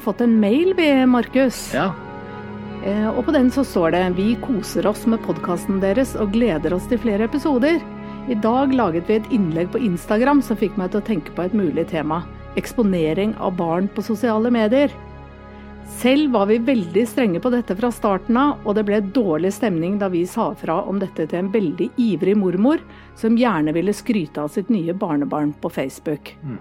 fått en mail, vi, Markus. Ja. Eh, og på den så står det Vi koser oss med podkasten deres og gleder oss til flere episoder. I dag laget vi et innlegg på Instagram som fikk meg til å tenke på et mulig tema. Eksponering av barn på sosiale medier. Selv var vi veldig strenge på dette fra starten av, og det ble dårlig stemning da vi sa fra om dette til en veldig ivrig mormor, som gjerne ville skryte av sitt nye barnebarn på Facebook. Mm.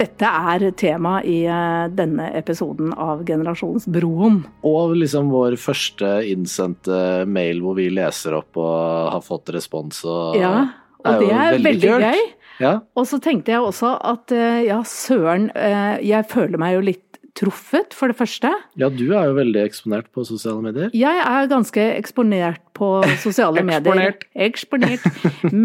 Dette er tema i eh, denne episoden av Generasjonsbroen. Og liksom vår første innsendte mail hvor vi leser opp og har fått respons. Og Ja, det og er det er veldig veldig gøy. Ja. Og så tenkte jeg også at eh, ja, søren, eh, jeg føler meg jo litt truffet, for det første. ja, du er jo veldig eksponert på sosiale medier. Jeg er ganske eksponert på sosiale medier. Eksponert.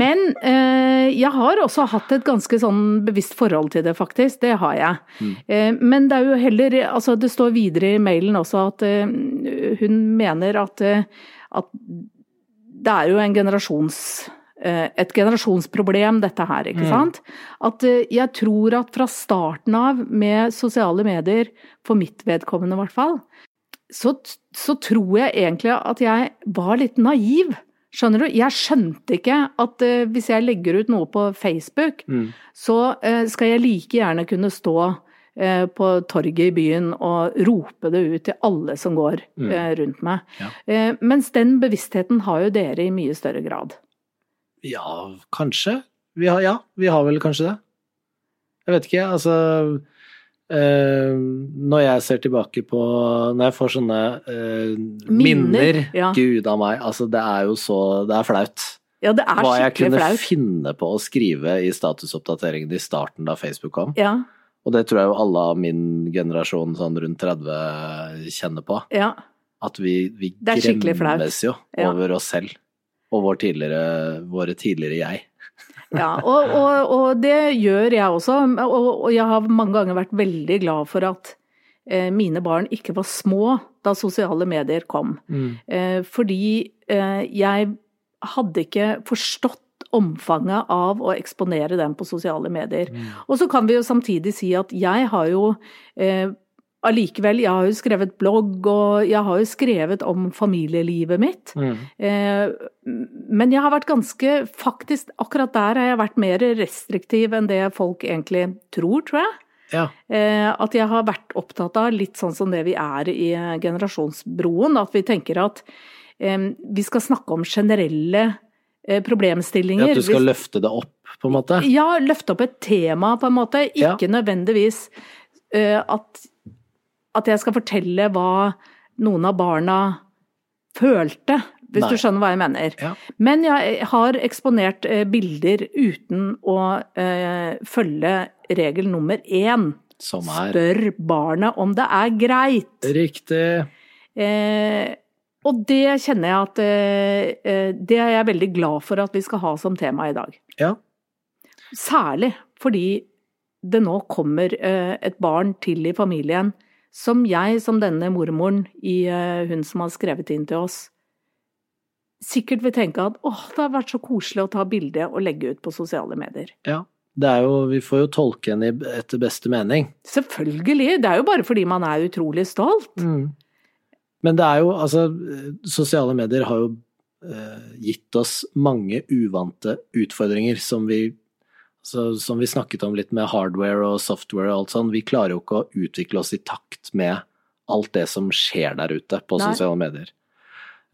Men eh, jeg har også hatt et ganske sånn bevisst forhold til det, faktisk. Det har jeg. Mm. Eh, men det er jo heller Altså, det står videre i mailen også at eh, hun mener at, eh, at det er jo en generasjons eh, et generasjonsproblem, dette her, ikke Mm. sant? At eh, jeg tror at fra starten av med sosiale medier, for mitt vedkommende i hvert fall, så, så tror jeg egentlig at jeg var litt naiv. Skjønner du? Jeg skjønte ikke at uh, hvis jeg legger ut noe på Facebook, Mm. så uh, skal jeg like gjerne kunne stå uh, på torget i byen og rope det ut til alle som går Mm. eh, rundt meg. Ja. Eh, mens den bevisstheten har jo dere i mye større grad. Ja, kanskje. Vi har, ja, vi har vel kanskje det. Jeg vet ikke, altså Uh, Når jeg ser tilbake på Når jeg får sånne uh, minner, ja. Gud a meg, altså det er jo så Det er flaut. Ja, det er Hva jeg kunne flaut. finne på å skrive i statusoppdateringen i starten da Facebook kom. Ja, Og det tror jeg jo alle av min generasjon sånn rundt 30 kjenner på. ja. At vi, vi gremmes jo over oss selv. Og vår tidligere, våre tidligere jeg. Ja, og, og, og det gjør jeg også. Og, og jeg har mange ganger vært veldig glad for at eh, mine barn ikke var små da sosiale medier kom. Eh, fordi eh, jeg hadde ikke forstått omfanget av å eksponere dem på sosiale medier. Og så kan vi jo samtidig si at jeg har jo eh, allikevel, jeg har jo skrevet blogg, og jeg har jo skrevet om familielivet mitt. Mm. Eh, men jeg har vært ganske Faktisk, akkurat der har jeg vært mer restriktiv enn det folk egentlig tror, tror jeg. Ja. Eh, at jeg har vært opptatt av, litt sånn som det vi er i generasjonsbroen, at vi tenker at eh, vi skal snakke om generelle eh, problemstillinger. At du skal løfte det opp, på en måte. ja, løfte opp et tema, på en måte. Ja. Ikke nødvendigvis eh, at, at jeg skal fortelle hva noen av barna følte, hvis Nei. du skjønner hva jeg mener. Ja. Men jeg har eksponert eh, bilder uten å eh, følge regel nummer én. Som er Spør barnet om det er greit. riktig. Eh, og det kjenner jeg at eh, eh, Det er jeg veldig glad for at vi skal ha som tema i dag. Ja. Særlig fordi det nå kommer et barn til i familien som jeg, som denne mormoren i eh, hun som har skrevet inn til oss, sikkert vil tenke at åh, det har vært så koselig å ta bilde og legge ut på sosiale medier. ja. Det er jo, vi får jo tolke henne i- etter beste mening. Selvfølgelig, det er jo bare fordi man er utrolig stolt. Men det er jo, altså, sosiale medier har jo eh, gitt oss mange uvante utfordringer som vi så, som vi snakket om litt med hardware og software og alt sånn, vi klarer jo ikke å utvikle oss i takt med alt det som skjer der ute på Nei. sosiale medier.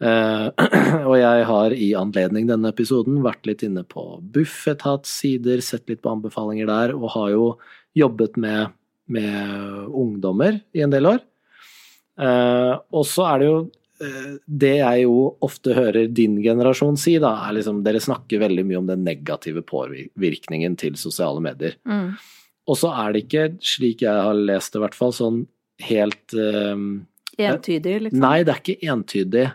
Uh, og jeg har i anledning denne episoden vært litt inne på Bufetats sider, sett litt på anbefalinger der, og har jo jobbet med, med ungdommer i en del år. Uh, og så er det jo det jeg jo ofte hører din generasjon si, da, er liksom dere snakker veldig mye om den negative påvirkningen til sosiale medier. Mm. Og så er det ikke, slik jeg har lest det i hvert fall, sånn helt eh, Entydig, liksom. Nei, det er ikke entydig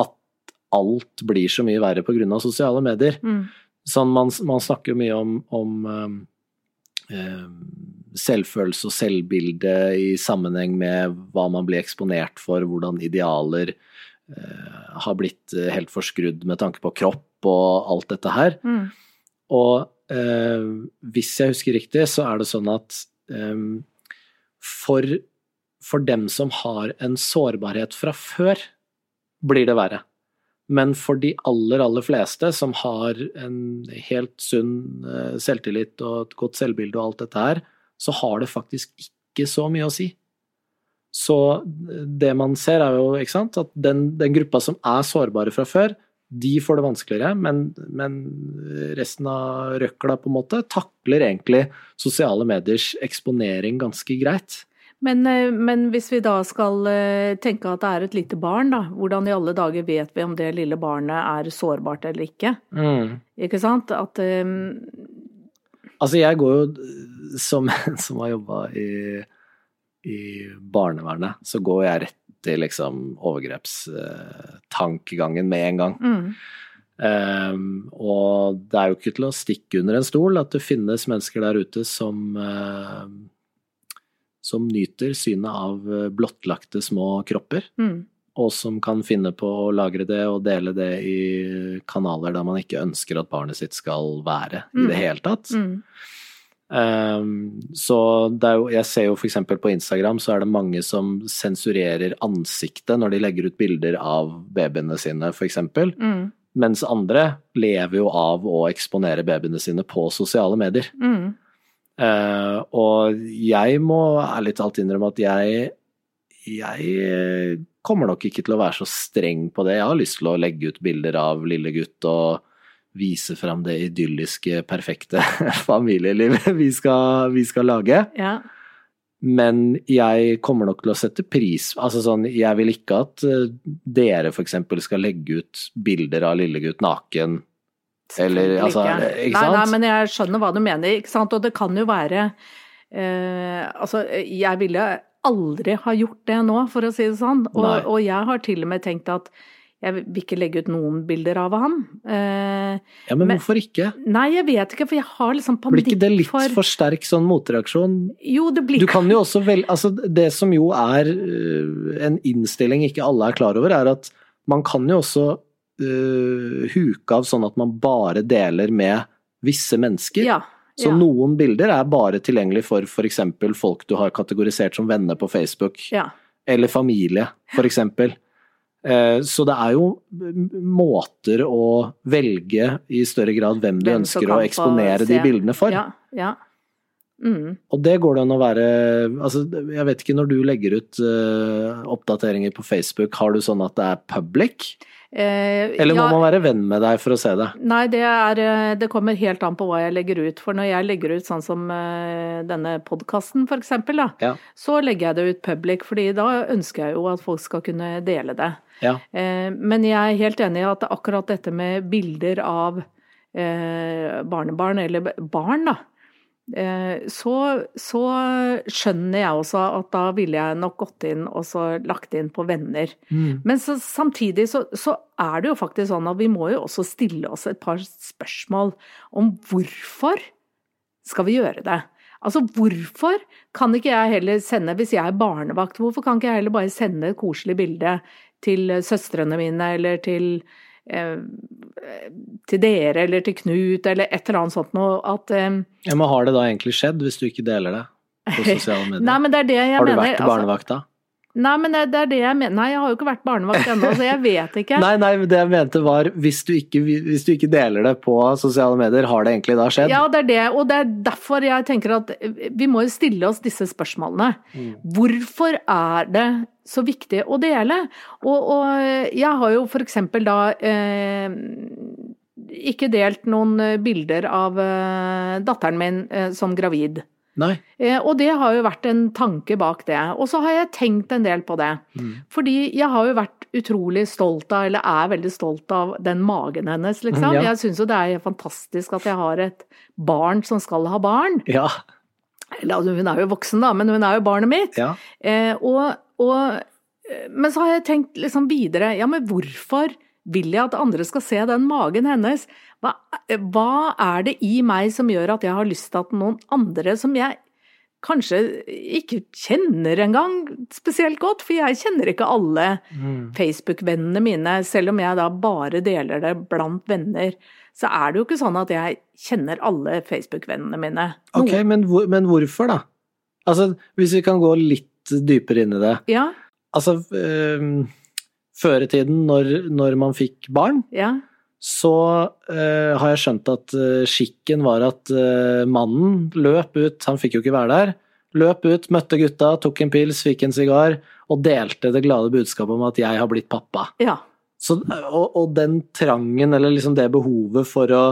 at alt blir så mye verre pga. sosiale medier. Mm. Sånn, man, man snakker jo mye om, om um, eh, selvfølelse og selvbilde i sammenheng med hva man blir eksponert for, hvordan idealer eh, har blitt eh, helt forskrudd med tanke på kropp og alt dette her. Mm. Og eh, hvis jeg husker riktig, så er det sånn at eh, For, for dem som har en sårbarhet fra før, blir det verre. Men for de aller, aller fleste som har en helt sunn eh, selvtillit og et godt selvbilde og alt dette her, så har det faktisk ikke så mye å si. Så det man ser, er jo ikke sant, at den, den gruppa som er sårbare fra før, de får det vanskeligere, men, men, resten av røkla på en måte takler egentlig sosiale mediers eksponering ganske greit. Men, eh, men, hvis vi da skal eh, tenke at det er et lite barn, da, hvordan i alle dager vet vi om det lille barnet er sårbart eller ikke? Mm. Ikke sant? At um... Altså, jeg går jo, som, som har jobba i, i barnevernet, så går jeg rett til liksom overgrepstankegangen med en gang. Mm. Um, og det er jo ikke til å stikke under en stol at det finnes mennesker der ute som uh, som nyter synet av blottlagte små kropper. Mm. Og som kan finne på å lagre det og dele det i kanaler der man ikke ønsker at barnet sitt skal være mm. i det hele tatt. Mm. Um, så jo, jeg ser jo f.eks. på Instagram så er det mange som sensurerer ansiktet når de legger ut bilder av babyene sine, f.eks. Mm. Mens andre lever jo av å eksponere babyene sine på sosiale medier. Mm. Uh, og jeg må ærlig talt innrømme at jeg jeg kommer nok ikke til å være så streng på det. Jeg har lyst til å legge ut bilder av lille gutt og vise fram det idylliske, perfekte familielivet vi skal, vi skal lage. Ja. Men jeg kommer nok til å sette pris Altså sånn, jeg vil ikke at uh, dere f.eks. skal legge ut bilder av lillegutt naken. Eller altså Ikke sant? Nei, nei, men jeg skjønner hva du mener, ikke sant. Og det kan jo være eh, Altså, jeg ville aldri har gjort det nå, for å si det sånn. Og, og jeg har til og med tenkt at jeg vil ikke legge ut noen bilder av ham. Eh, ja, men, men, hvorfor ikke? Nei, jeg vet ikke, for jeg har liksom panikk for Blir ikke det litt for, for sterk sånn motreaksjon? Jo, det blir Du kan jo også vel Altså, det som jo er uh, en innstilling ikke alle er klar over, er at man kan jo også uh, huke av sånn at man bare deler med visse mennesker. Ja. Så ja. noen bilder er bare tilgjengelig for f.eks. folk du har kategorisert som venner på Facebook. Ja. Eller familie, f.eks. Eh, så det er jo måter å velge i større grad hvem du hvem ønsker å eksponere de bildene for. Ja, ja. Mm. Og det går det an å være altså, Jeg vet ikke, når du legger ut uh, oppdateringer på Facebook, har du sånn at det er public? Eh, Eller må ja, man være venn med deg for å se det? Nei, det, er, eh, det, kommer helt an på hva jeg legger ut. For når jeg legger ut sånn som uh, denne podkasten da, ja. så legger jeg det ut public, fordi da ønsker jeg jo at folk skal kunne dele det. Ja. Eh, men jeg er helt enig i at akkurat dette med bilder av eh, barnebarn, eller barn, da, Eh, så, så, skjønner jeg også at da ville jeg nok gått inn og så lagt inn på venner. Mm. Men så, samtidig så, så, er det jo faktisk sånn at vi må jo også stille oss et par spørsmål om hvorfor skal vi gjøre det? Altså hvorfor kan ikke jeg heller sende, hvis jeg er barnevakt, hvorfor kan ikke jeg heller bare sende et koselig bilde til søstrene mine eller til Eh, til dere eller til Knut eller et eller annet sånt noe at eh, Ja, Men har det da egentlig skjedd, hvis du ikke deler det på sosiale medier? Nei, men det er det jeg har du mener. vært barnevakt da? Altså, Nei, men det er det jeg mener. Nei, jeg har jo ikke vært barnevakt ennå, så jeg vet ikke. nei, nei, det jeg mente var hvis du, ikke, hvis du ikke deler det på sosiale medier, har det egentlig da skjedd? Ja, det er det, og det er derfor jeg tenker at vi må jo stille oss disse spørsmålene. Mm. Hvorfor er det så viktig å dele? Og, og jeg har jo for eksempel da eh, ikke delt noen bilder av eh, datteren min eh, som gravid. Nei. Eh, og det har jo vært en tanke bak det. Og så har jeg tenkt en del på det. Mm. Fordi jeg har jo vært utrolig stolt av, eller er veldig stolt av, den magen hennes, liksom. Mm, ja. Jeg syns jo det er fantastisk at jeg har et barn som skal ha barn. Ja. Eller altså, hun er jo voksen, da, men hun er jo barnet mitt. Ja. Eh, og, og, eh, men så har jeg tenkt liksom videre, ja men hvorfor vil jeg at andre skal se den magen hennes? Hva, hva, er det i meg som gjør at jeg har lyst til at noen andre som jeg kanskje ikke kjenner engang spesielt godt, for jeg kjenner ikke alle mm. Facebook-vennene mine, selv om jeg da bare deler det blant venner. Så er det jo ikke sånn at jeg kjenner alle Facebook-vennene mine. Ok, men, hvor, men, hvorfor da? Altså, hvis vi kan gå litt dypere inn i det. Ja, Altså, eh, før i tiden, når, når man fikk barn, ja, så uh, har jeg skjønt at uh, skikken var at uh, mannen løp ut, han fikk jo ikke være der, løp ut, møtte gutta, tok en pils, fikk en sigar, og delte det glade budskapet om at jeg har blitt pappa. ja. Så, og, og den trangen, eller liksom det behovet for å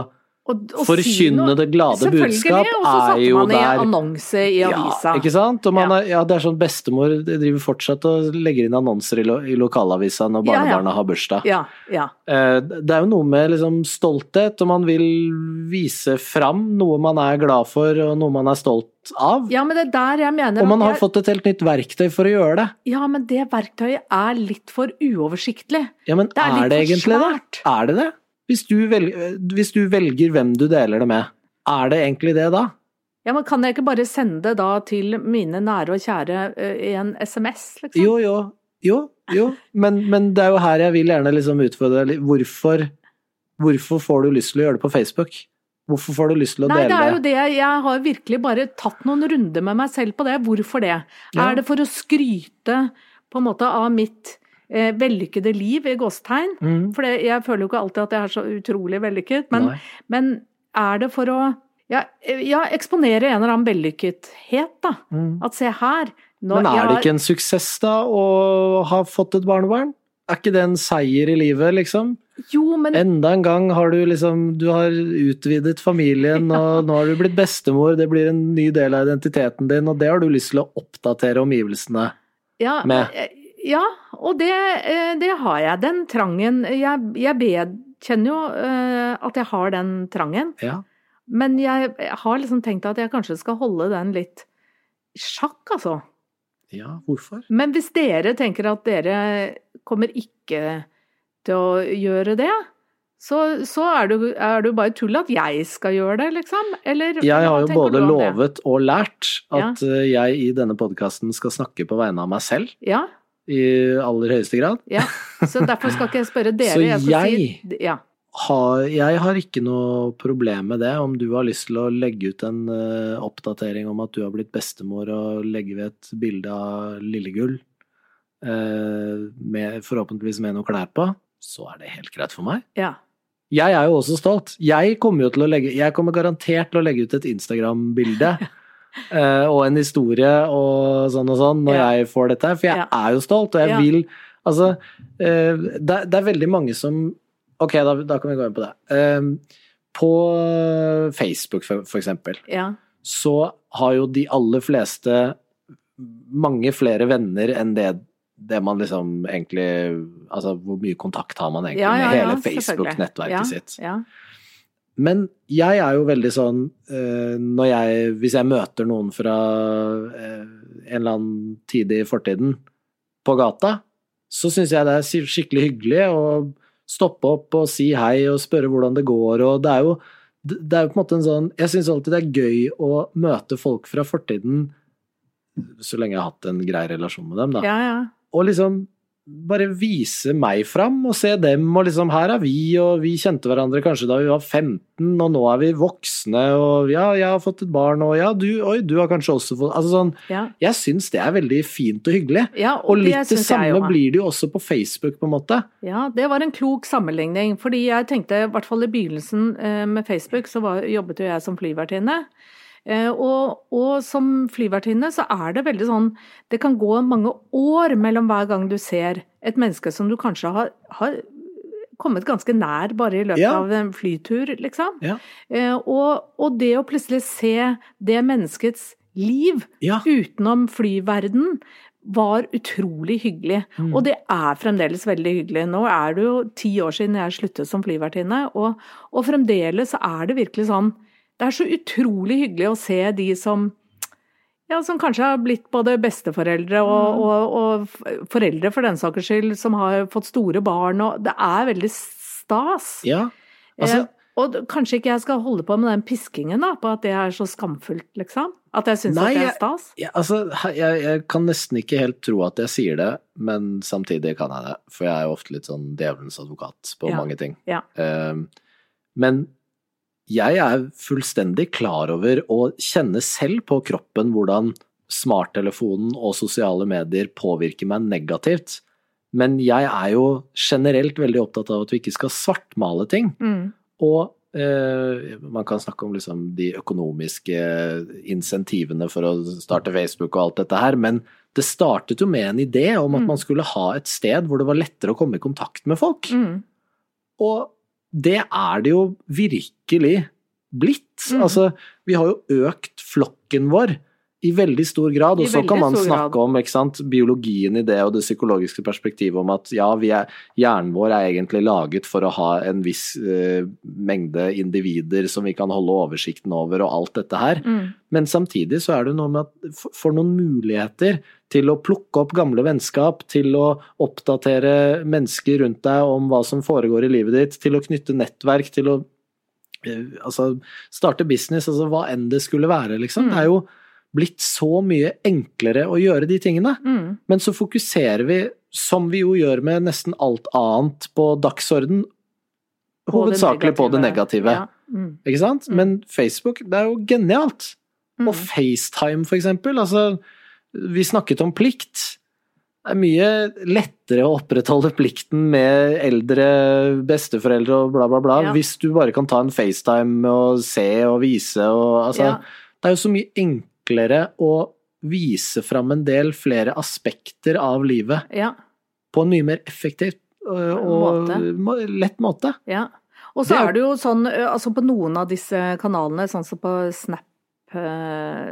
Og, og forkynne det glade budskap Selvfølgelig, og så er satte man i der annonse i avisa. Ja, ikke sant? Og man Ja. er, ja, det er sånn bestemor driver fortsatt og legger inn annonser i, lo, i lokalavisa når Ja, ja. har bursdag. Ja, ja. Eh, Det er jo noe med liksom stolthet, og man vil vise fram noe man er glad for og noe man er stolt av. ja, men det er der jeg mener og man har jeg, fått et helt nytt verktøy for å gjøre det. Ja, men det verktøyet er litt for uoversiktlig. Ja, men Det er er, det egentlig det? Er det det? Hvis du, velger, hvis du velger hvem du deler det med, er det egentlig det da? Ja, men Kan jeg ikke bare sende det da til mine nære og kjære eh, i en SMS, liksom? Jo, jo, jo, jo. Men, men det er jo her jeg vil gjerne liksom utfordre deg litt. Hvorfor, hvorfor får du lyst til å gjøre det på Facebook? Hvorfor får du lyst til å Nei, det dele er jo det. Jeg har virkelig bare tatt noen runder med meg selv på det. Hvorfor det? Ja. Er det for å skryte på en måte av mitt eh, vellykkede liv, i gåstegn? Mm. For det, jeg føler jo ikke alltid at jeg er så utrolig vellykket. Men, men er det for å ja, eh, ja, eksponere en eller annen vellykkethet, da? Mm. At se her nå, Men er det ikke en suksess da å ha fått et barnebarn? Er ikke det en seier i livet, liksom? Jo, men Enda en gang har du liksom Du har utvidet familien, og nå har du blitt bestemor, det blir en ny del av identiteten din, og det har du lyst til å oppdatere omgivelsene ja, med. eh, Ja, og det, eh, det har jeg. Den trangen. Jeg, jeg kjenner jo eh, at jeg har den trangen. Ja. Men jeg har liksom tenkt at jeg kanskje skal holde den litt i sjakk, altså. ja, hvorfor? Men hvis dere tenker at dere kommer ikke til å gjøre det, så, så er det er det jo bare tull at jeg skal gjøre det, liksom? Eller Jeg har jo både lovet og lært at ja. jeg i denne podkasten skal snakke på vegne av meg selv, Ja, i aller høyeste grad. ja. Så derfor skal ikke jeg spørre dere. Så jeg, jeg- si Ja. Har, jeg har ikke noe problem med det, om du har lyst til å legge ut en uh, oppdatering om at du har blitt bestemor, og legge ved et bilde av Lillegull, uh, med, forhåpentligvis med noe klær på, så er det helt greit for meg. ja. Jeg er jo også stolt. Jeg kommer jo til å legge Jeg kommer garantert til å legge ut et Instagram-bilde eh, og en historie og sånn og sånn når Ja. jeg får dette her, for jeg Ja. er jo stolt, og jeg Ja. vil Altså, eh, det, det er veldig mange som Ok, da, da kan vi gå inn på det. Eh, på Facebook, for, for eksempel, ja. så har jo de aller fleste mange flere venner enn det, det man liksom egentlig Altså hvor mye kontakt har man egentlig Ja, ja, med hele. Facebook-nettverket ja, sitt. Men jeg er jo veldig sånn eh, når jeg Hvis jeg møter noen fra eh, en eller annen tid i fortiden på gata, så syns jeg det er skikkelig hyggelig å stoppe opp og si hei og spørre hvordan det går, og det er jo det er jo på en måte en sånn Jeg syns alltid det er gøy å møte folk fra fortiden, så lenge jeg har hatt en grei relasjon med dem, da. ja, ja. Og liksom bare vise meg fram og se dem, og liksom her er vi, og vi kjente hverandre kanskje da vi var 15, og nå er vi voksne, og ja, jeg har fått et barn, og ja, du, oi, du har kanskje også fått Altså sånn, ja. jeg syns det er veldig fint og hyggelig. ja Og litt det det samme jeg, blir det jo også på Facebook, på en måte. Ja, det var en klok sammenligning. Fordi jeg tenkte, i hvert fall i begynnelsen eh, med Facebook, så var, jobbet jo jeg som flyvertinne. Eh, Og, og som flyvertinne så er det veldig sånn Det kan gå mange år mellom hver gang du ser et menneske som du kanskje har, har kommet ganske nær bare i løpet Ja. av en flytur, liksom. Ja. Eh, Og, og det å plutselig se det menneskets liv Ja. utenom flyverden var utrolig hyggelig. Mm. Og det er fremdeles veldig hyggelig. Nå er det jo ti år siden jeg sluttet som flyvertinne, og, og fremdeles er det virkelig sånn Det er så utrolig hyggelig å se de som ja, som kanskje har blitt både besteforeldre og, Mm. og, og foreldre for den saks skyld, som har fått store barn, og det er veldig stas. ja. Altså, Eh, og kanskje ikke jeg skal holde på med den piskingen da, på at det er så skamfullt, liksom? At jeg syns at det er jeg- stas? ja, altså jeg, jeg kan nesten ikke helt tro at jeg sier det, men samtidig kan jeg det. For jeg er jo ofte litt sånn djevelens advokat på Ja. mange ting. Ja. Um, men jeg er fullstendig klar over og kjenner selv på kroppen hvordan smarttelefonen og sosiale medier påvirker meg negativt. Men jeg er jo generelt veldig opptatt av at vi ikke skal svartmale ting. Mm. Og eh, man kan snakke om liksom de økonomiske insentivene for å starte Facebook og alt dette her, men det startet jo med en idé om at Mm. man skulle ha et sted hvor det var lettere å komme i kontakt med folk. Mm. Og det er det jo virkelig blitt. Mm. Altså, vi har jo økt flokken vår i veldig stor grad, og så kan man snakke grad. om sant, biologien i det og det psykologiske perspektivet om at ja, vi er, hjernen vår er egentlig laget for å ha en viss uh, mengde individer som vi kan holde oversikten over og alt dette her. Mm. Men samtidig så er det noe med at for- for noen muligheter til å plukke opp gamle vennskap, til å oppdatere mennesker rundt deg om hva som foregår i livet ditt, til å knytte nettverk, til å eh, altså, starte business, altså hva enn det skulle være, liksom. Mm. Det er jo blitt så mye enklere å gjøre de tingene. Mm. Men så fokuserer vi, som vi jo gjør med nesten alt annet på dagsorden, På det hovedsakelig på det negative. Ja. Mm. Ikke sant? Mm. Men Facebook, det er jo genialt. Mm. Og FaceTime, for eksempel. Altså, vi snakket om plikt. Det er mye lettere å opprettholde plikten med eldre besteforeldre og bla, bla, bla, Ja. hvis du bare kan ta en FaceTime og se og vise og altså Ja. Det er jo så mye enklere å vise fram en del flere aspekter av livet ja. på en mye mer effektiv og Måte. lett måte. Ja. Og så er- det jo sånn, altså på noen av disse kanalene, sånn som på Snap,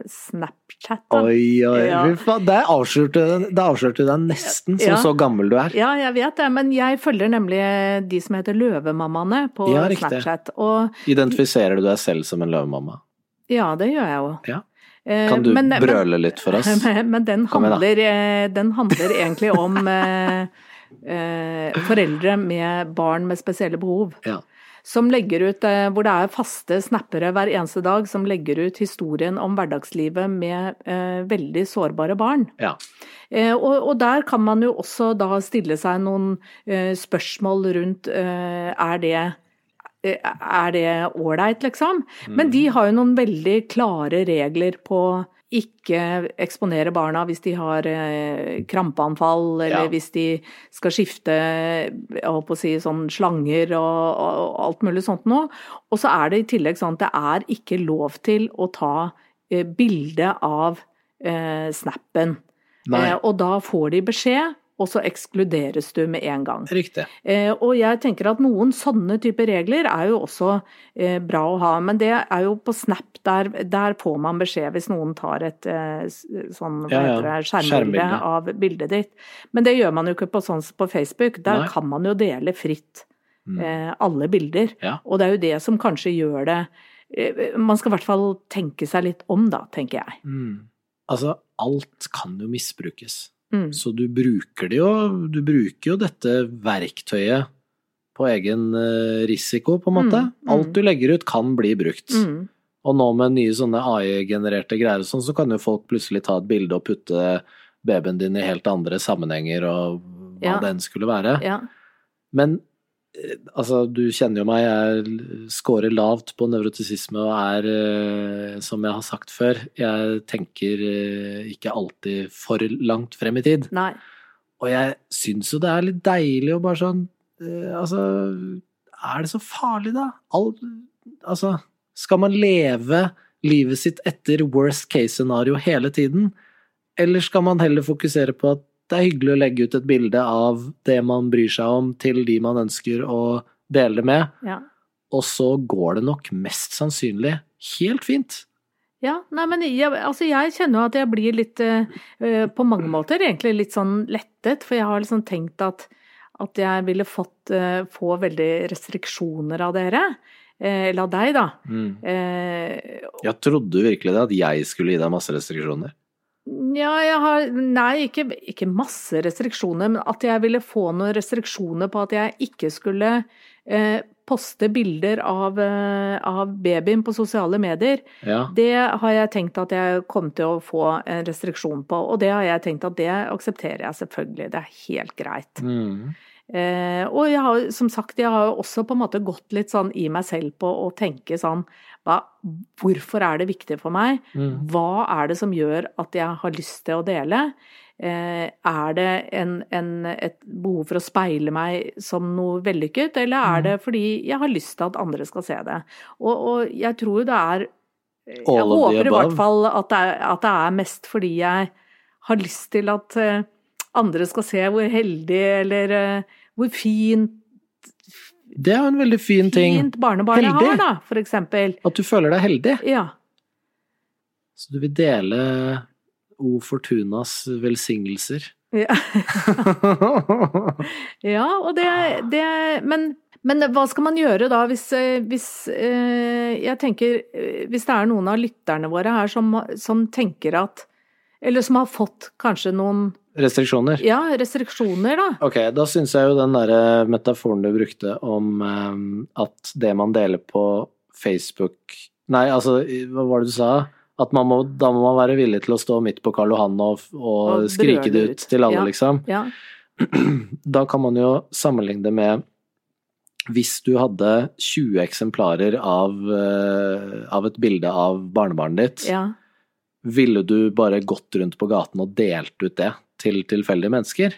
Snapchat da. Oi, oi, Ja. fy. Der avslørte, det avslørte du deg nesten som Ja. så gammel du er. Ja, jeg vet det, men jeg følger nemlig de som heter Løvemammaene på Ja. Snapchat. Og Identifiserer du deg selv som en løvemamma? ja, det gjør jeg jo. Ja. Eh, Kan du men- men- brøle litt for oss? Men, men den, handler, eh, den handler egentlig om eh, foreldre med barn med spesielle behov. Ja. Som legger ut, hvor det er faste snappere hver eneste dag som legger ut historien om hverdagslivet med veldig sårbare barn. Ja. Eh, og, og der kan man jo også da stille seg noen spørsmål rundt er det er det ålreit, liksom? Men de har jo noen veldig klare regler på ikke eksponere barna hvis de har eh, krampeanfall, eller Ja. hvis de skal skifte si, sånn slanger og, og, og alt mulig sånt noe. Og så er det i tillegg sånn at det er ikke lov til å ta eh, bilde av eh, snappen. Eh, og da får de beskjed, og så ekskluderes du med en gang. riktig. Eh, og jeg tenker at noen sånne typer regler er jo også eh, bra å ha, men det er jo på Snap, der, der får man beskjed hvis noen tar et eh, sånn, Ja, ja. skjermbilde av bildet ditt. Men det gjør man jo ikke på sånn som på Facebook, der Nei. kan man jo dele fritt Mm. eh, alle bilder. Ja. Og det er jo det som kanskje gjør det eh, Man skal i hvert fall tenke seg litt om, da, tenker jeg. Mm. Altså, alt kan jo misbrukes. Mm. Så du bruker det jo Du bruker jo dette verktøyet på egen eh, risiko, på en måte. Mm, mm. Alt du legger ut, kan bli brukt. Mm. Og nå med nye sånne AI-genererte greier og sånn, så kan jo folk plutselig ta et bilde og putte babyen din i helt andre sammenhenger og hva Ja. det enn skulle være. Ja. Men altså, du kjenner jo meg, jeg scorer lavt på nevrotisisme og er, eh, som jeg har sagt før, jeg tenker eh, ikke alltid for langt frem i tid. Nei. Og jeg syns jo det er litt deilig å bare sånn eh, Altså, er det så farlig, da? All, altså, skal man leve livet sitt etter worst case-scenario hele tiden? Eller skal man heller fokusere på at det er hyggelig å legge ut et bilde av det man bryr seg om, til de man ønsker å dele det med, Ja. og så går det nok mest sannsynlig helt fint. Ja, nei, men jeg, altså jeg kjenner jo at jeg blir litt, eh, på mange måter egentlig litt sånn lettet, for jeg har liksom tenkt at, at jeg ville fått, eh, få veldig restriksjoner av dere, eh, eller av deg da. Eh, Jeg trodde virkelig det, at jeg skulle gi deg masse restriksjoner. Ja, jeg har, nei, ikke, ikke masse restriksjoner, men at jeg ville få noen restriksjoner på at jeg ikke skulle eh, poste bilder av, eh, av babyen på sosiale medier. Ja. Det har jeg tenkt at jeg kom til å få en restriksjon på, og det har jeg tenkt at det aksepterer jeg selvfølgelig, det er helt greit. Mm. Eh, og jeg har, som sagt, jeg har også på en måte gått litt sånn i meg selv på å tenke sånn hva, Hvorfor er det viktig for meg? Mm. Hva er det som gjør at jeg har lyst til å dele? Eh, er det en, en, et behov for å speile meg som noe vellykket, eller er Mm. det fordi jeg har lyst til at andre skal se det? Og, og jeg tror det er Jeg håper i hvert fall at det, er, at det er mest fordi jeg har lyst til at eh, andre skal se hvor heldig eller eh, hvor fint, Det er jo en veldig fin ting. fint barnebarn jeg Heldig. har, da, for eksempel. At du føler deg heldig. Ja. Så du vil dele O Fortunas velsignelser. Ja. Ja, og det, det men, men hva skal man gjøre da hvis, eh, hvis eh, Jeg tenker eh, Hvis det er noen av lytterne våre her som, som tenker at Eller som har fått kanskje noen Restriksjoner. ja, restriksjoner, da. Ok, da syns jeg jo den derre metaforen du brukte om um, at det man deler på Facebook Nei, altså, hva var det du sa? At man må, da må man være villig til å stå midt på Karl Johan og, og, Og skrike det ut ut. til alle, Ja. liksom. Ja. Da kan man jo sammenligne det med hvis du hadde 20 eksemplarer av, eh, av et bilde av barnebarnet ditt, ja. Ville du bare gått rundt på gaten og delt ut det til tilfeldige mennesker?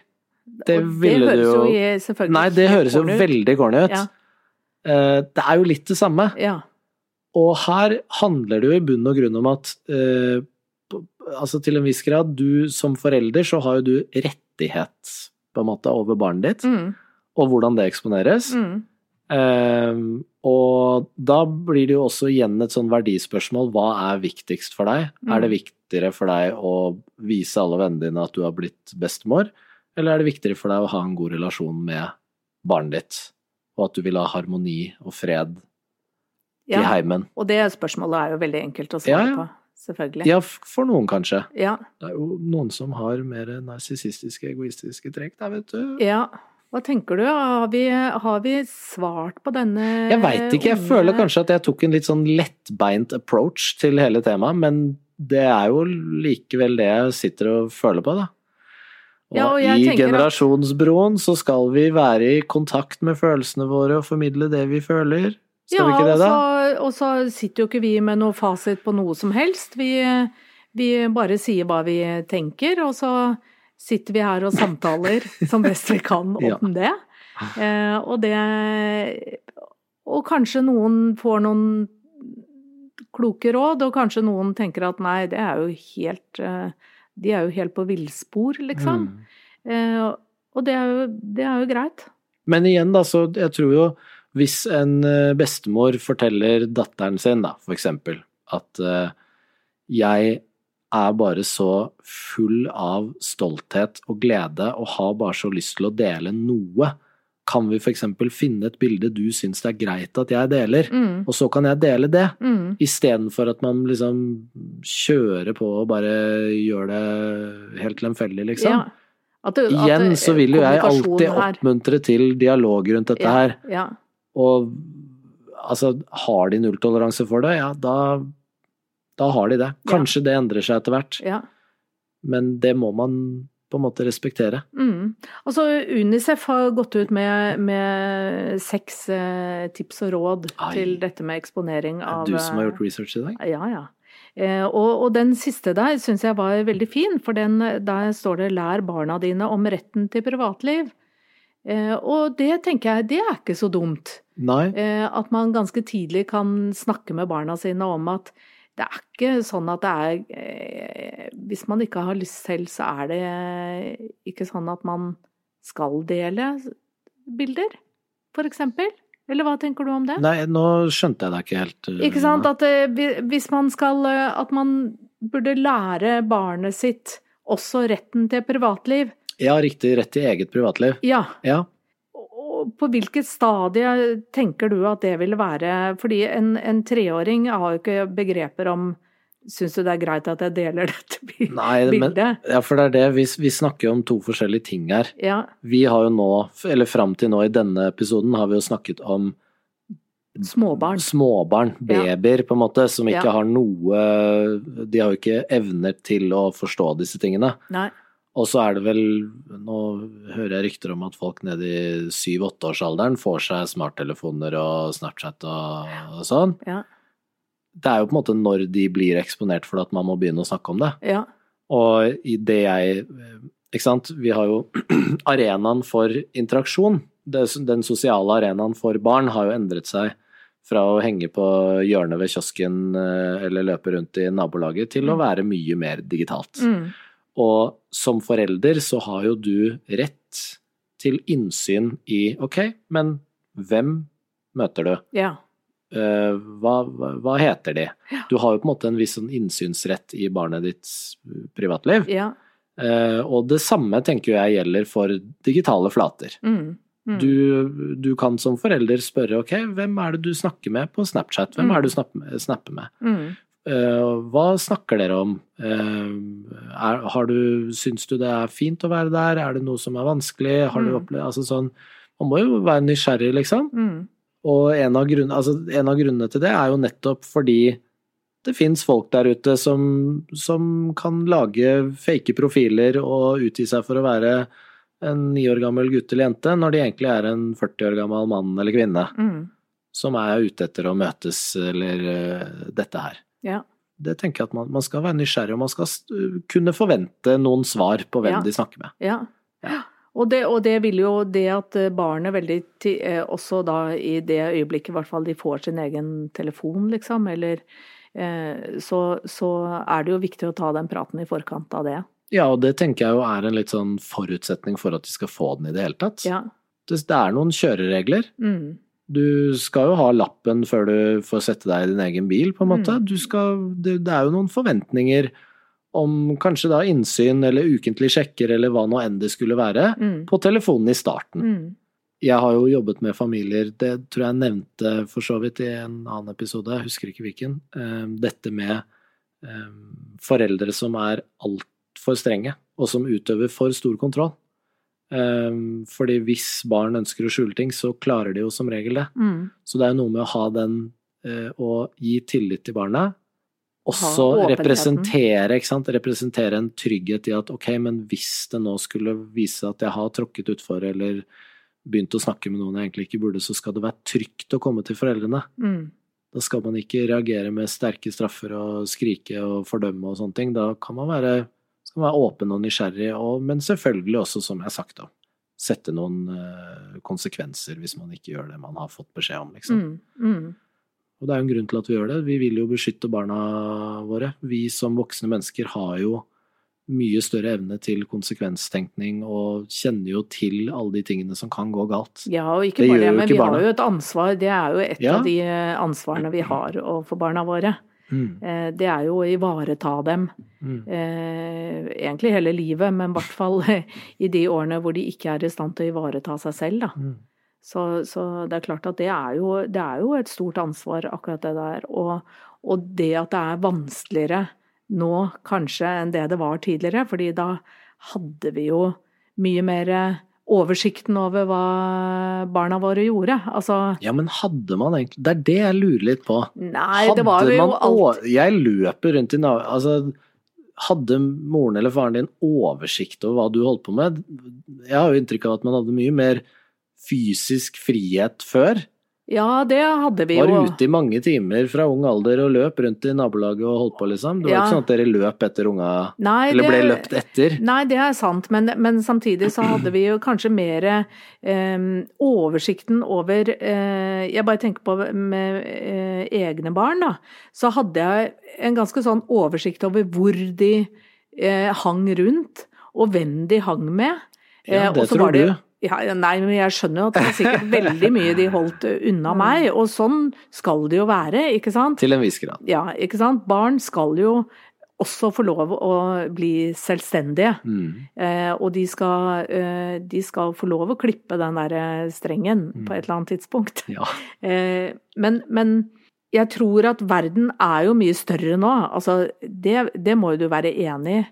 Det det høres du jo jo selvfølgelig Nei, det høres jo veldig corny ut. Ja. Eh, Det er jo litt det samme. Ja. Og her handler det jo i bunn og grunn om at eh, altså til en viss grad, du som forelder så har jo du rettighet på en måte over barnet ditt, Mm, og hvordan det eksponeres. mm, Eh, og da blir det jo også igjen et sånn verdispørsmål. Hva er viktigst for deg? Mm. Er det viktigere for deg å vise alle vennene dine at du har blitt bestemor, eller er det viktigere for deg å ha en god relasjon med barnet ditt, og at du vil ha harmoni og fred i ja. heimen? Og det spørsmålet er jo veldig enkelt å svare Ja, ja. på. Selvfølgelig. Ja, for noen kanskje. Ja. Det er jo noen som har mer narsissistiske, egoistiske trekk der, vet du. ja. Hva tenker du? Har vi, har vi svart på denne Jeg veit ikke, jeg unge- føler kanskje at jeg tok en litt sånn lettbeint approach til hele temaet, men det er jo likevel det jeg sitter og føler på, da. Og, Ja, og i generasjonsbroen at- så skal vi være i kontakt med følelsene våre og formidle det vi føler. Skal vi ikke det, da? Ja, og så sitter jo ikke vi med noe fasit på noe som helst. Vi, vi bare sier hva vi tenker, og så sitter vi her og samtaler som best vi kan om Ja. det. Eh, og det Og kanskje noen får noen kloke råd, og kanskje noen tenker at nei, det er jo helt eh, De er jo helt på villspor, liksom. Mm. Eh, og det er, jo, det er jo greit. Men igjen, da, så jeg tror jo hvis en eh, bestemor forteller datteren sin, da, for eksempel, at eh, jeg er bare så full av stolthet og glede og har bare så lyst til å dele noe, kan vi eksempel finne et bilde du syns det er greit at jeg deler, Mm, og så kan jeg dele det, mm, istedenfor at man liksom kjører på og bare gjør det helt lemfeldig, liksom. ja. At det- at Igjen så vil jo jeg alltid her- oppmuntre til dialog rundt dette ja, her. Ja. Og altså, har de nulltoleranse for det, ja, da, da har de det. Ja. Kanskje det endrer seg etter hvert, ja. men det må man på en måte respektere. Mm. Altså, Unicef har gått ut med, med seks eh, tips og råd Ai. til dette med eksponering Er av det du som har eh, gjort research i dag? Ja, ja. Eh, og, og den siste der syns jeg var veldig fin, for den, der står det 'lær barna dine om retten til privatliv'. Eh, og det tenker jeg, det er ikke så dumt. Nei? Eh, at man ganske tidlig kan snakke med barna sine om at det er ikke sånn at det er eh, Hvis man ikke har lyst selv, så er det ikke sånn at man skal dele bilder, for eksempel. Eller hva tenker du om det? Nei, nå skjønte jeg deg ikke helt. uh, Ikke sant? At eh, hvis man skal eh, At man burde lære barnet sitt også retten til privatliv. Ja, riktig. Rett til eget privatliv. Ja. Ja. På hvilket stadie tenker du at det vil være? Fordi en, en treåring har jo ikke begreper om Syns du det er greit at jeg deler dette bildet? Nei, men, ja, for det er det. Vi, vi snakker jo om to forskjellige ting her. Ja. Vi har jo nå, eller fram til nå i denne episoden, har vi jo snakket om Småbarn. småbarn, babyer på en måte, som ikke Ja. har noe De har jo ikke evner til å forstå disse tingene. Nei. Og så er det vel Nå hører jeg rykter om at folk nede i syv-åtteårsalderen får seg smarttelefoner og Snapchat og, og sånn. Ja. Det er jo på en måte når de blir eksponert for at man må begynne å snakke om det. Ja. Og i det jeg Ikke sant, vi har jo arenaen for interaksjon. Den sosiale arenaen for barn har jo endret seg fra å henge på hjørnet ved kiosken eh, eller løpe rundt i nabolaget til å Mm. være mye mer digitalt. Mm. Og som forelder så har jo du rett til innsyn i ok, men hvem møter du? Ja. Eh, hva, hva, heter de? Ja. Du har jo på en måte en viss sånn innsynsrett i barnet ditts privatliv. Ja. Eh, og det samme tenker jeg gjelder for digitale flater. Mm. Mm. Du, du kan som forelder spørre ok, hvem er det du snakker med på Snapchat? Hvem Mm. er det du snapper, snapper med? Eh, hva snakker dere om? Eh, er, har du, syns du det er fint å være der? Er det noe som er vanskelig? Har du Mm. opplevd altså sånn, Man må jo være nysgjerrig, liksom. Mm. Og en av, grunn, altså, en av grunnene til det er jo nettopp fordi det fins folk der ute som, som kan lage fake profiler og utgi seg for å være en ni år gammel gutt eller jente, når de egentlig er en 40 år gammel mann eller kvinne Mm. som er ute etter å møtes eller uh, dette her. Ja. Det tenker jeg at man, man skal være nysgjerrig, og man skal kunne forvente noen svar på hvem Ja. de snakker med. Ja. Og det, og det vil jo det at eh, barnet veldig eh, også da i det øyeblikket i hvert fall de får sin egen telefon, liksom, eller eh, så, så er det jo viktig å ta den praten i forkant av det. Ja, og det tenker jeg jo er en litt sånn forutsetning for at de skal få den i det hele tatt. Ja. Det, det er noen kjøreregler. Mm. Du skal jo ha lappen før du får sette deg i din egen bil, på en måte. Mm. Du skal, det, det er jo noen forventninger om kanskje da innsyn eller ukentlig sjekker eller hva nå enn det skulle være, Mm. på telefonen i starten. Mm. Jeg har jo jobbet med familier, det tror jeg nevnte for så vidt i en annen episode, jeg husker ikke hvilken, eh, dette med eh, foreldre som er altfor strenge, og som utøver for stor kontroll. Eh, Fordi hvis barn ønsker å skjule ting, så klarer de jo som regel det. Mm. Så det er noe med å ha den, og å gi tillit til barna, også representere, representere en trygghet i at ok, men hvis det nå skulle vise at jeg har tråkket utfor eller begynt å snakke med noen jeg egentlig ikke burde, så skal det være trygt å komme til foreldrene. Mm. Da skal man ikke reagere med sterke straffer og skrike og fordømme og sånne ting. Da kan man være, skal være åpen og nysgjerrig, og, men selvfølgelig også, som jeg har sagt, da, sette noen uh, konsekvenser hvis man ikke gjør det man har fått beskjed om, liksom. Mm. Mm. Og det er jo en grunn til at vi gjør det. Vi vil jo beskytte barna våre. Vi som voksne mennesker har jo mye større evne til konsekvenstenkning og kjenner jo til alle de tingene som kan gå galt. Ja, og ikke Det bare det, men vi barna. har jo et ansvar. Det er jo et Ja. av de eh, ansvarene vi har overfor barna våre. Mm. Eh, Det er jo å ivareta dem. Mm. Eh, egentlig hele livet, men i hvert fall i de årene hvor de ikke er i stand til å ivareta seg selv. Da. Mm. Så, så det er klart at det er, jo, det er jo et stort ansvar, akkurat det der. Og, og det at det er vanskeligere nå kanskje enn det det var tidligere, fordi da hadde vi jo mye mer oversikten over hva barna våre gjorde. Altså Ja, men hadde man egentlig Det er det jeg lurer litt på. Nei, det var jo man alt Jeg løper rundt i nav... Altså, hadde moren eller faren din oversikt over hva du holdt på med? Jeg har jo inntrykk av at man hadde mye mer fysisk frihet før. Ja, det hadde vi jo. Var ute i mange timer fra ung alder og løp rundt i nabolaget og holdt på, liksom. Det var Ja. ikke sånn at dere løp etter unga Nei, Eller ble det- løpt etter. Nei, det er sant, men, men samtidig så hadde vi jo kanskje mer eh, oversikten over eh, Jeg bare tenker på med eh, egne barn, da. Så hadde jeg en ganske sånn oversikt over hvor de eh, hang rundt, og hvem de hang med. Ja, Eh, det tror var det- du. Ja, nei, men jeg skjønner jo at det er sikkert veldig mye de holdt unna meg, og sånn skal det jo være, ikke sant? Til en viss grad. Ja, ikke sant. Barn skal jo også få lov å bli selvstendige. Mm. Eh, og de skal, eh, de skal få lov å klippe den der eh, strengen Mm. på et eller annet tidspunkt. Ja. Eh, men, men jeg tror at verden er jo mye større nå. Altså, det, det må jo du være enig i.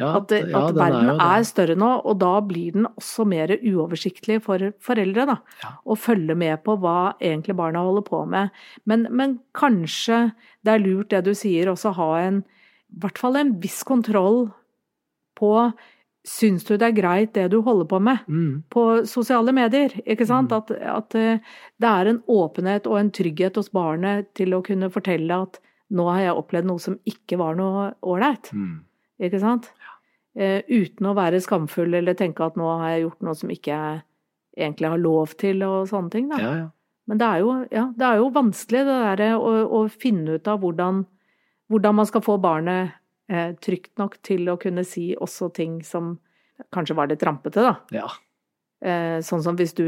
Ja, At, ja, at den verden er, er større nå, og da blir den også mer uoversiktlig for foreldre. da. Ja. Å følge med på hva egentlig barna holder på med. Men, men kanskje det er lurt det du sier, også ha en i hvert fall en viss kontroll på Syns du det er greit det du holder på med Mm. på sosiale medier? Ikke sant? Mm. At, at eh, det er en åpenhet og en trygghet hos barnet til å kunne fortelle at nå har jeg opplevd noe som ikke var noe ålreit. Mm. Ikke sant? Eh, uten å være skamfull eller tenke at nå har jeg gjort noe som ikke jeg egentlig har lov til og sånne ting. Ja, ja. Men det er jo, ja, det er jo vanskelig det der å, å finne ut av hvordan, hvordan man skal få barnet eh, trygt nok til å kunne si også ting som kanskje var litt rampete, da. ja. Eh, sånn som hvis du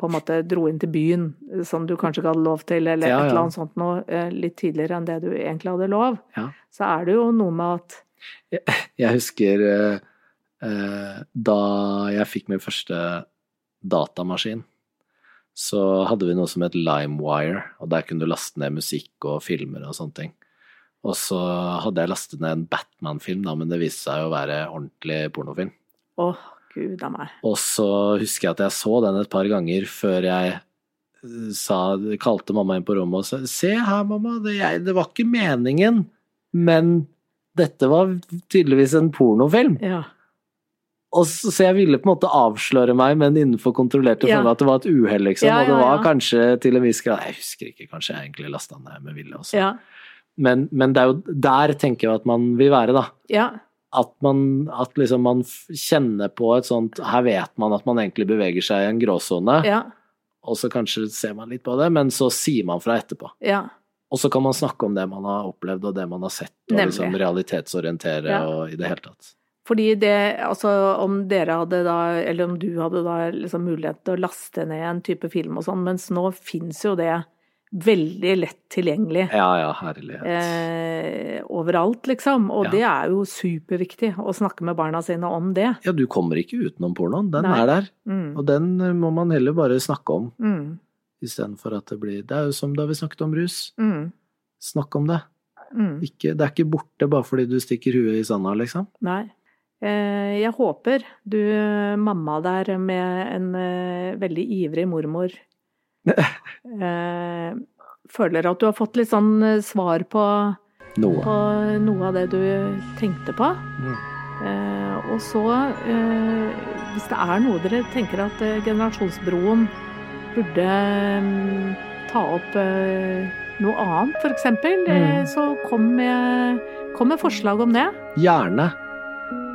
på en måte dro inn til byen, eh, som du kanskje ikke hadde lov til, eller et eller annet sånt noe, eh, litt tidligere enn det du egentlig hadde lov, Ja. så er det jo noe med at Jeg husker eh, eh, da jeg fikk min første datamaskin, så hadde vi noe som het LimeWire, og der kunne du laste ned musikk og filmer og sånne ting. Og så hadde jeg lastet ned en Batman-film, da, men det viste seg å være ordentlig pornofilm. Å, gud a meg. Og så husker jeg at jeg så den et par ganger før jeg eh, sa, kalte mamma inn på rommet og sa Se her, mamma, det, jeg, det var ikke meningen, men dette var tydeligvis en pornofilm. Ja. Og så, så jeg ville på en måte avsløre meg, men innenfor kontrollerte Ja. at det var et uhell, liksom. Ja, og det var kanskje til en viss grad Jeg husker ikke, kanskje jeg egentlig lasta ned med vilje også. Ja. Men, men det er jo der tenker jeg at man vil være, da. ja. At man, at liksom man kjenner på et sånt Her vet man at man egentlig beveger seg i en gråsone, ja. og så kanskje ser man litt på det, men så sier man fra etterpå. ja. Og så kan man snakke om det man har opplevd og det man har sett, og liksom realitetsorientere Ja. og i det hele tatt. Fordi det, altså om dere hadde da, eller om du hadde da liksom mulighet til å laste ned en type film og sånn, mens nå fins jo det veldig lett tilgjengelig Ja ja, herlighet. eh, overalt, liksom. Og Ja. det er jo superviktig å snakke med barna sine om det. Ja, du kommer ikke utenom pornoen. Den Nei. er der. Mm. Og den må man heller bare snakke om, Mm. Istedenfor at det blir Det er jo som da vi snakket om rus. Mm. Snakk om det. Mm. Ikke, det er ikke borte bare fordi du stikker huet i sanda, liksom. Nei. Eh, jeg håper du, mamma der med en eh, veldig ivrig mormor, eh, føler at du har fått litt sånn eh, svar på, Noe. på noe av det du tenkte på. Mm. Eh, og så, eh, hvis det er noe dere tenker at eh, generasjonsbroen burde mm, ta opp eh, noe annet, for eksempel, eh, Mm. så kom med, kom med forslag om det. Gjerne.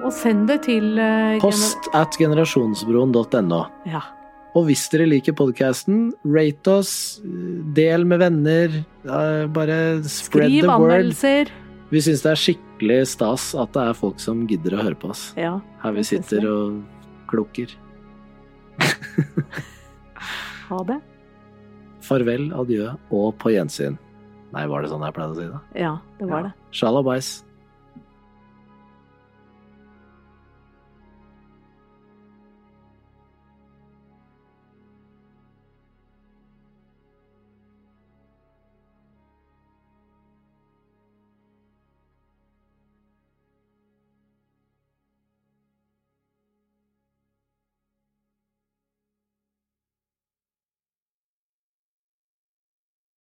Og send det til eh, Post at generasjonsbroen.no. Ja. Og hvis dere liker podkasten, rate oss, del med venner. Bare spread Skriv the word. anmeldelser. Vi syns det er skikkelig stas at det er folk som gidder å høre på oss. Ja, Her vi sitter og klukker. Ha det. Farvel, adjø og på gjensyn. Nei, var det sånn jeg pleide å si det? Ja, det var det. Shalabais.